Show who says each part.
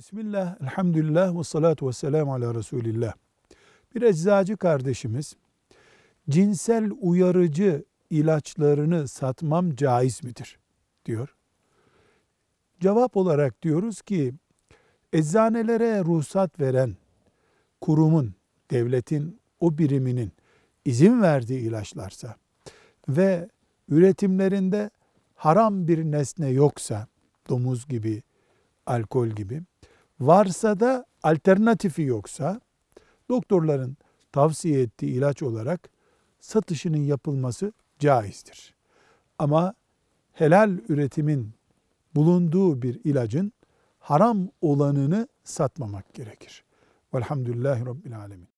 Speaker 1: Bismillah, elhamdülillah ve salatu ve selamu ala Resulillah. Bir eczacı kardeşimiz, cinsel uyarıcı ilaçlarını satmam caiz midir? diyor. Cevap olarak diyoruz ki, eczanelere ruhsat veren kurumun, devletin, o biriminin izin verdiği ilaçlarsa ve üretimlerinde haram bir nesne yoksa, domuz gibi, alkol gibi, varsa da alternatifi yoksa, doktorların tavsiye ettiği ilaç olarak satışının yapılması caizdir. Ama helal üretimin bulunduğu bir ilacın haram olanını satmamak gerekir. Velhamdülillahi Rabbil Alemin.